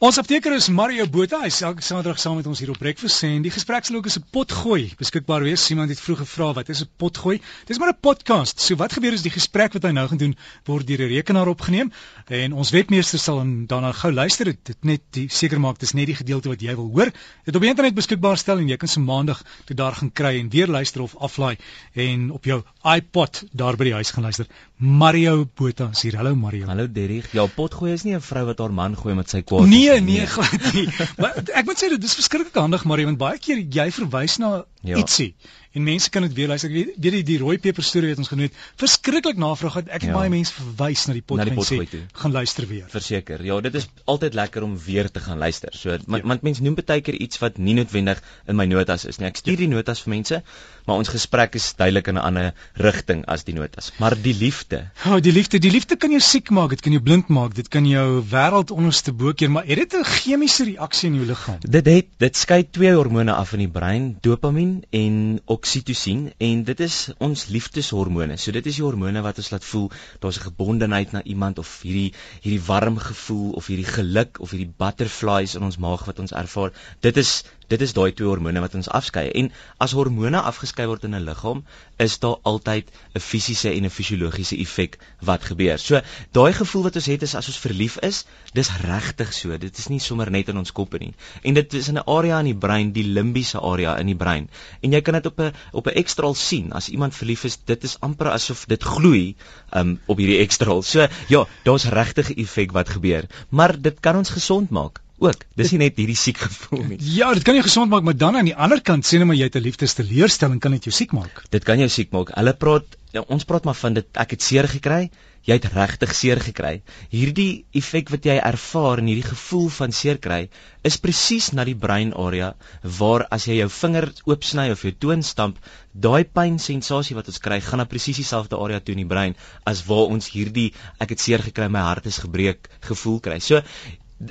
Ons apteker is Mario Botha. Hy's elke Saterdag saam met ons hier op Breakfast en die gespreksloop is 'n potgooi. Beskikbaar wees. Iemand het vroeg gevra wat is 'n potgooi? Dis maar 'n podcast. So wat gebeur is die gesprek wat hy nou gaan doen word deur 'n rekenaar opgeneem en ons webmeester sal daarna gou luister. Dit net seker maak dis net die gedeelte wat jy wil hoor. Dit op die internet beskikbaar stel en jy kan se maandag toe daar gaan kry en weer luister of aflaai en op jou iPod daar by die huis gaan luister. Mario Botha sê hallo Mario. Hallo Derrick. Ja, potgooi is nie 'n vrou wat haar man gooi met sy kwaad. Nee, nee, nee, glad nie. maar ek moet sê dit is verskriklik handig Mario want baie keer jy verwys na ja. ietsie en mense kan dit weer luister. Ek weet weet die, die rooi peper storie wat ons genoem het, verskriklik navraag het. Ek het ja. baie mense verwys na die podcast sê gaan luister weer. Verseker. Ja, dit is altyd lekker om weer te gaan luister. So want ja. mense noem baie keer iets wat nie noodwendig in my notas is nie. Ek stuur ja. die notas vir mense, maar ons gesprek is duidelik in 'n ander rigting as die notas. Maar die liefde. Ja, oh, die liefde, die liefde kan jou siek maak, dit kan jou blind maak, dit kan jou wêreld onderste bo keer, maar het dit 'n chemiese reaksie in jou liggaam? Dit het dit skei twee hormone af in die brein, dopamien en oksitosien en dit is ons liefdeshormone. So dit is die hormone wat ons laat voel daar's 'n gebondenheid na iemand of hierdie hierdie warm gevoel of hierdie geluk of hierdie butterflies in ons maag wat ons ervaar. Dit is dit is daai twee hormone wat ons afskei en as hormone afgeskei word in 'n liggaam is daar altyd 'n fisiese en 'n fisiologiese effek wat gebeur. So daai gevoel wat ons het is as ons verlief is, dis regtig so. Dit is nie sommer net in ons koppe nie. En dit is in 'n area in die brein, die limbiese area in die brein. En jy kan dit op 'n op 'n ekstraal sien. As iemand verlief is, dit is amper asof dit gloei um op hierdie ekstraal. So ja, daar's regtig 'n effek wat gebeur, maar dit kan ons gesond maak ook. Dis nie net hierdie siek gevoel nie. Ja, dit kan jou gesond maak, maar dan aan die ander kant sê net maar jy het 'n liefdesteleurstelling kan dit jou siek maak. Dit kan jou siek maak. Hulle praat ja, ons praat maar van dit ek het seer gekry. Jy het regtig seer gekry. Hierdie effek wat jy ervaar en hierdie gevoel van seer kry is presies na die breinarea waar as jy jou vinger oopsny of jou toon stamp, daai pynsensasie wat ons kry, gaan na presies dieselfde area toe in die brein as waar ons hierdie ek het seer gekry, my hart is gebreek gevoel kry. So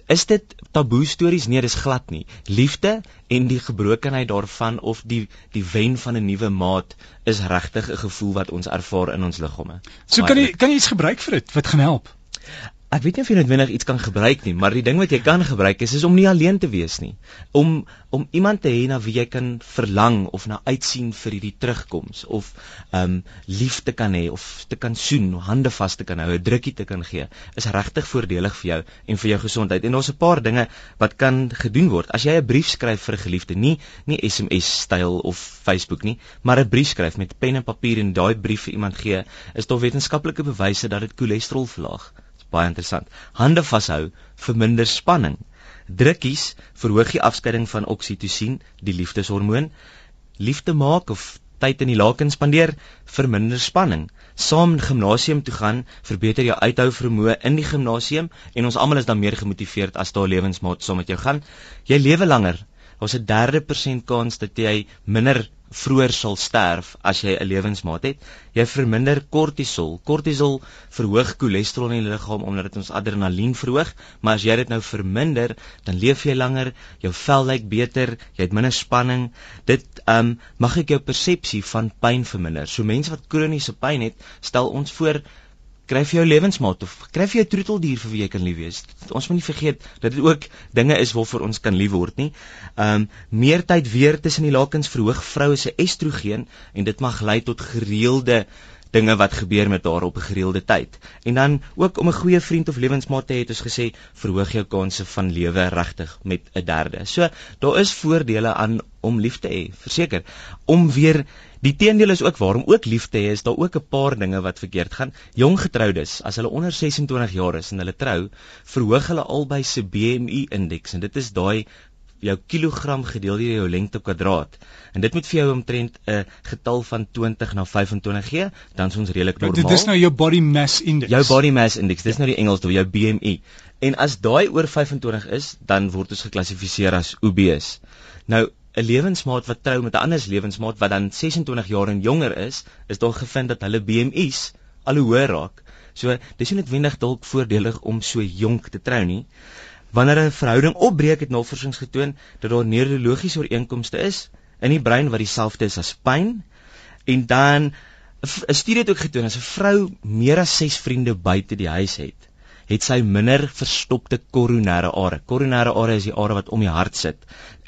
is dit taboe stories? Nee dis glad nie. Liefde en die gebrokenheid daarvan of die die wen van 'n nuwe maat is regtig 'n gevoel wat ons ervaar in ons liggame. So kan jy kan jy iets gebruik vir dit wat gaan help ek weet nie of jy noodwendig iets kan gebruik nie, maar die ding wat jy kan gebruik is is om nie alleen te wees nie. Om om iemand te hê na wie jy kan verlang of na uitsien vir hierdie terugkoms of um lief te kan hê of te kan soen, hande vas te kan hou, 'n drukkie te kan gee, is regtig voordelig vir jou en vir jou gesondheid. En daar's 'n paar dinge wat kan gedoen word. As jy 'n brief skryf vir 'n geliefde, nie nie SMS styl of Facebook nie, maar 'n brief skryf met pen en papier en daai brief vir iemand gee, is daar wetenskaplike bewyse dat dit cholesterol verlaag baie interessant. Hande vashou verminder spanning. Drukkies verhoog die afskeiding van oksitosien, die liefdeshormoon. Liefde maak of tyd in die laken spandeer verminder spanning. Saam gimnasium toe gaan verbeter jou uithou vermoë in die gimnasium en ons almal is dan meer gemotiveerd as daar lewensmaat saam met jou gaan. Jy lewe langer. Daar's 'n 3% kans dat jy minder vroeër sal sterf as jy 'n lewensmaat het. Jy verminder kortisol. Kortisol verhoog cholesterol in die liggaam omdat dit ons adrenalien verhoog, maar as jy dit nou verminder, dan leef jy langer, jou vel lyk beter, jy het minder spanning. Dit ehm um, mag ek jou persepsie van pyn verminder. So mense wat kroniese pyn het, stel ons voor kry vir jou lewensmaat of kry vir jou troeteldier vir wie jy kan lief wees. Ons moet nie vergeet dat dit ook dinge is waarvoor ons kan lief word nie. Ehm um, meer tyd weer tussen die lakens verhoog vroue se estrogen en dit mag lei tot gereelde dinge wat gebeur met haar op 'n gereelde tyd. En dan ook om 'n goeie vriend of lewensmaat te hê, het ons gesê, verhoog jou kanse van lewe regtig met 'n derde. So, daar is voordele aan om lief te hê, verseker. Om weer die teendeel is ook waarom ook lief te hê is daar ook 'n paar dinge wat verkeerd gaan. Jong getroudes, as hulle onder 26 jaar is en hulle trou, verhoog hulle albei se BMI indeks en dit is daai jou kilogram gedeel deur jou lengte kwadraat. En dit moet vir jou omtrent 'n getal van 20 na 25 gee, dan is ons redelik normaal. Dit is nou jou body mass index. Jou body mass index, dis ja. nou die Engels vir jou BMI. En as daai oor 25 is, dan word ons geklassifiseer as obese. Nou 'n lewensmaat wat trou met 'n ander lewensmaat wat dan 26 jaar en jonger is, is daar gevind dat hulle BMI's al hoe hoër raak. So dis nie noodwendig dalk voordelig om so jonk te trou nie. Wanneer 'n verhouding opbreek, het navorsing getoon dat daar neurologiese ooreenkomste is in die brein wat dieselfde is as pyn. En dan 'n studie het ook getoon as 'n vrou meer as 6 vriende buite die huis het, het sy minder verstopte koronêre are. Koronêre are is die are wat om die hart sit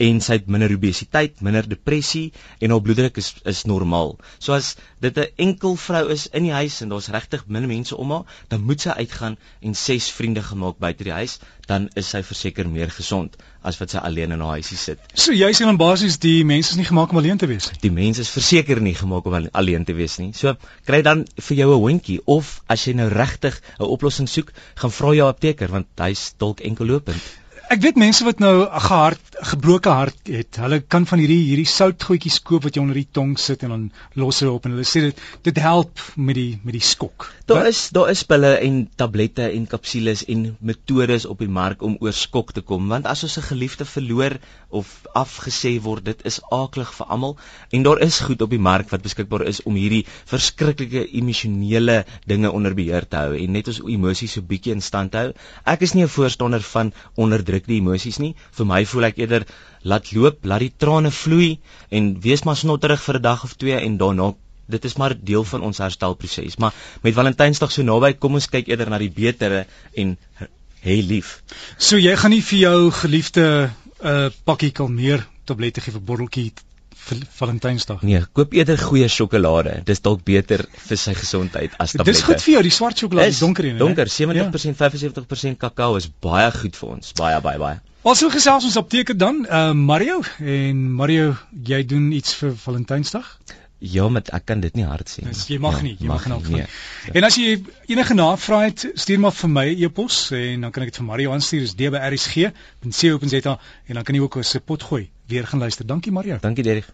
en sy het minder obesiteit, minder depressie en haar bloeddruk is is normaal. So as dit 'n enkel vrou is in die huis en daar's regtig min mense om haar, dan moet sy uitgaan en ses vriende gemaak buite die huis, dan is sy verseker meer gesond as wat sy alleen in haar huisie sit. So jy sê dan basies die mense is nie gemaak om alleen te wees nie. Die mens is verseker nie gemaak om alleen te wees nie. So kry dan vir jou 'n hondjie of as jy nou regtig 'n oplossing soek, gaan vra jou apteker want hy's dalk enkellopend. Ek weet mense wat nou 'n gehart gebroke hart het. Hulle kan van hierdie hierdie soutgoedjies koop wat jy onder die tong sit en dan los dit op en hulle sê dit dit help met die met die skok. Daar is daar is pille en tablette en kapsules en metodes op die mark om oor skok te kom want as ons 'n geliefde verloor of afgesê word dit is aaklig vir almal en daar is goed op die mark wat beskikbaar is om hierdie verskriklike emosionele dinge onder beheer te hou en net ons emosies so bietjie in stand hou. Ek is nie 'n voorstander van onderdruk die emosies nie. Vir my voel ek eerder laat loop, laat die trane vloei en wees maar snotterig vir 'n dag of twee en daarna dit is maar deel van ons herstelproses. Maar met Valentynsdag so naby, kom ons kyk eerder na die betere en hê lief. So jy gaan nie vir jou geliefde 'n uh, pakkie kalmeer tablette gee vir botteltjie Valentynsdag. Nee, koop eerder goeie sjokolade. Dis dalk beter vir sy gesondheid as tablette. Dis goed vir jou, die swart sjokolade, die donker een. Donker, 70% ja. 75% kakao is baie goed vir ons. Baie baie baie. Also gesels ons apteker dan, uh, Mario en Mario, jy doen iets vir Valentynsdag? Ja, maar ek kan dit nie hard sê nie. Yes, jy mag ja, nie, jy mag, mag nie. nie. Nee. En as jy enige navrae het, stuur maar vir my e-pos en dan kan ek dit vir Mario aanstuur. Dis dbrsg.co.za en dan kan jy ook op se pot gooi. Weer gaan luister. Dankie Mario. Dankie Derek.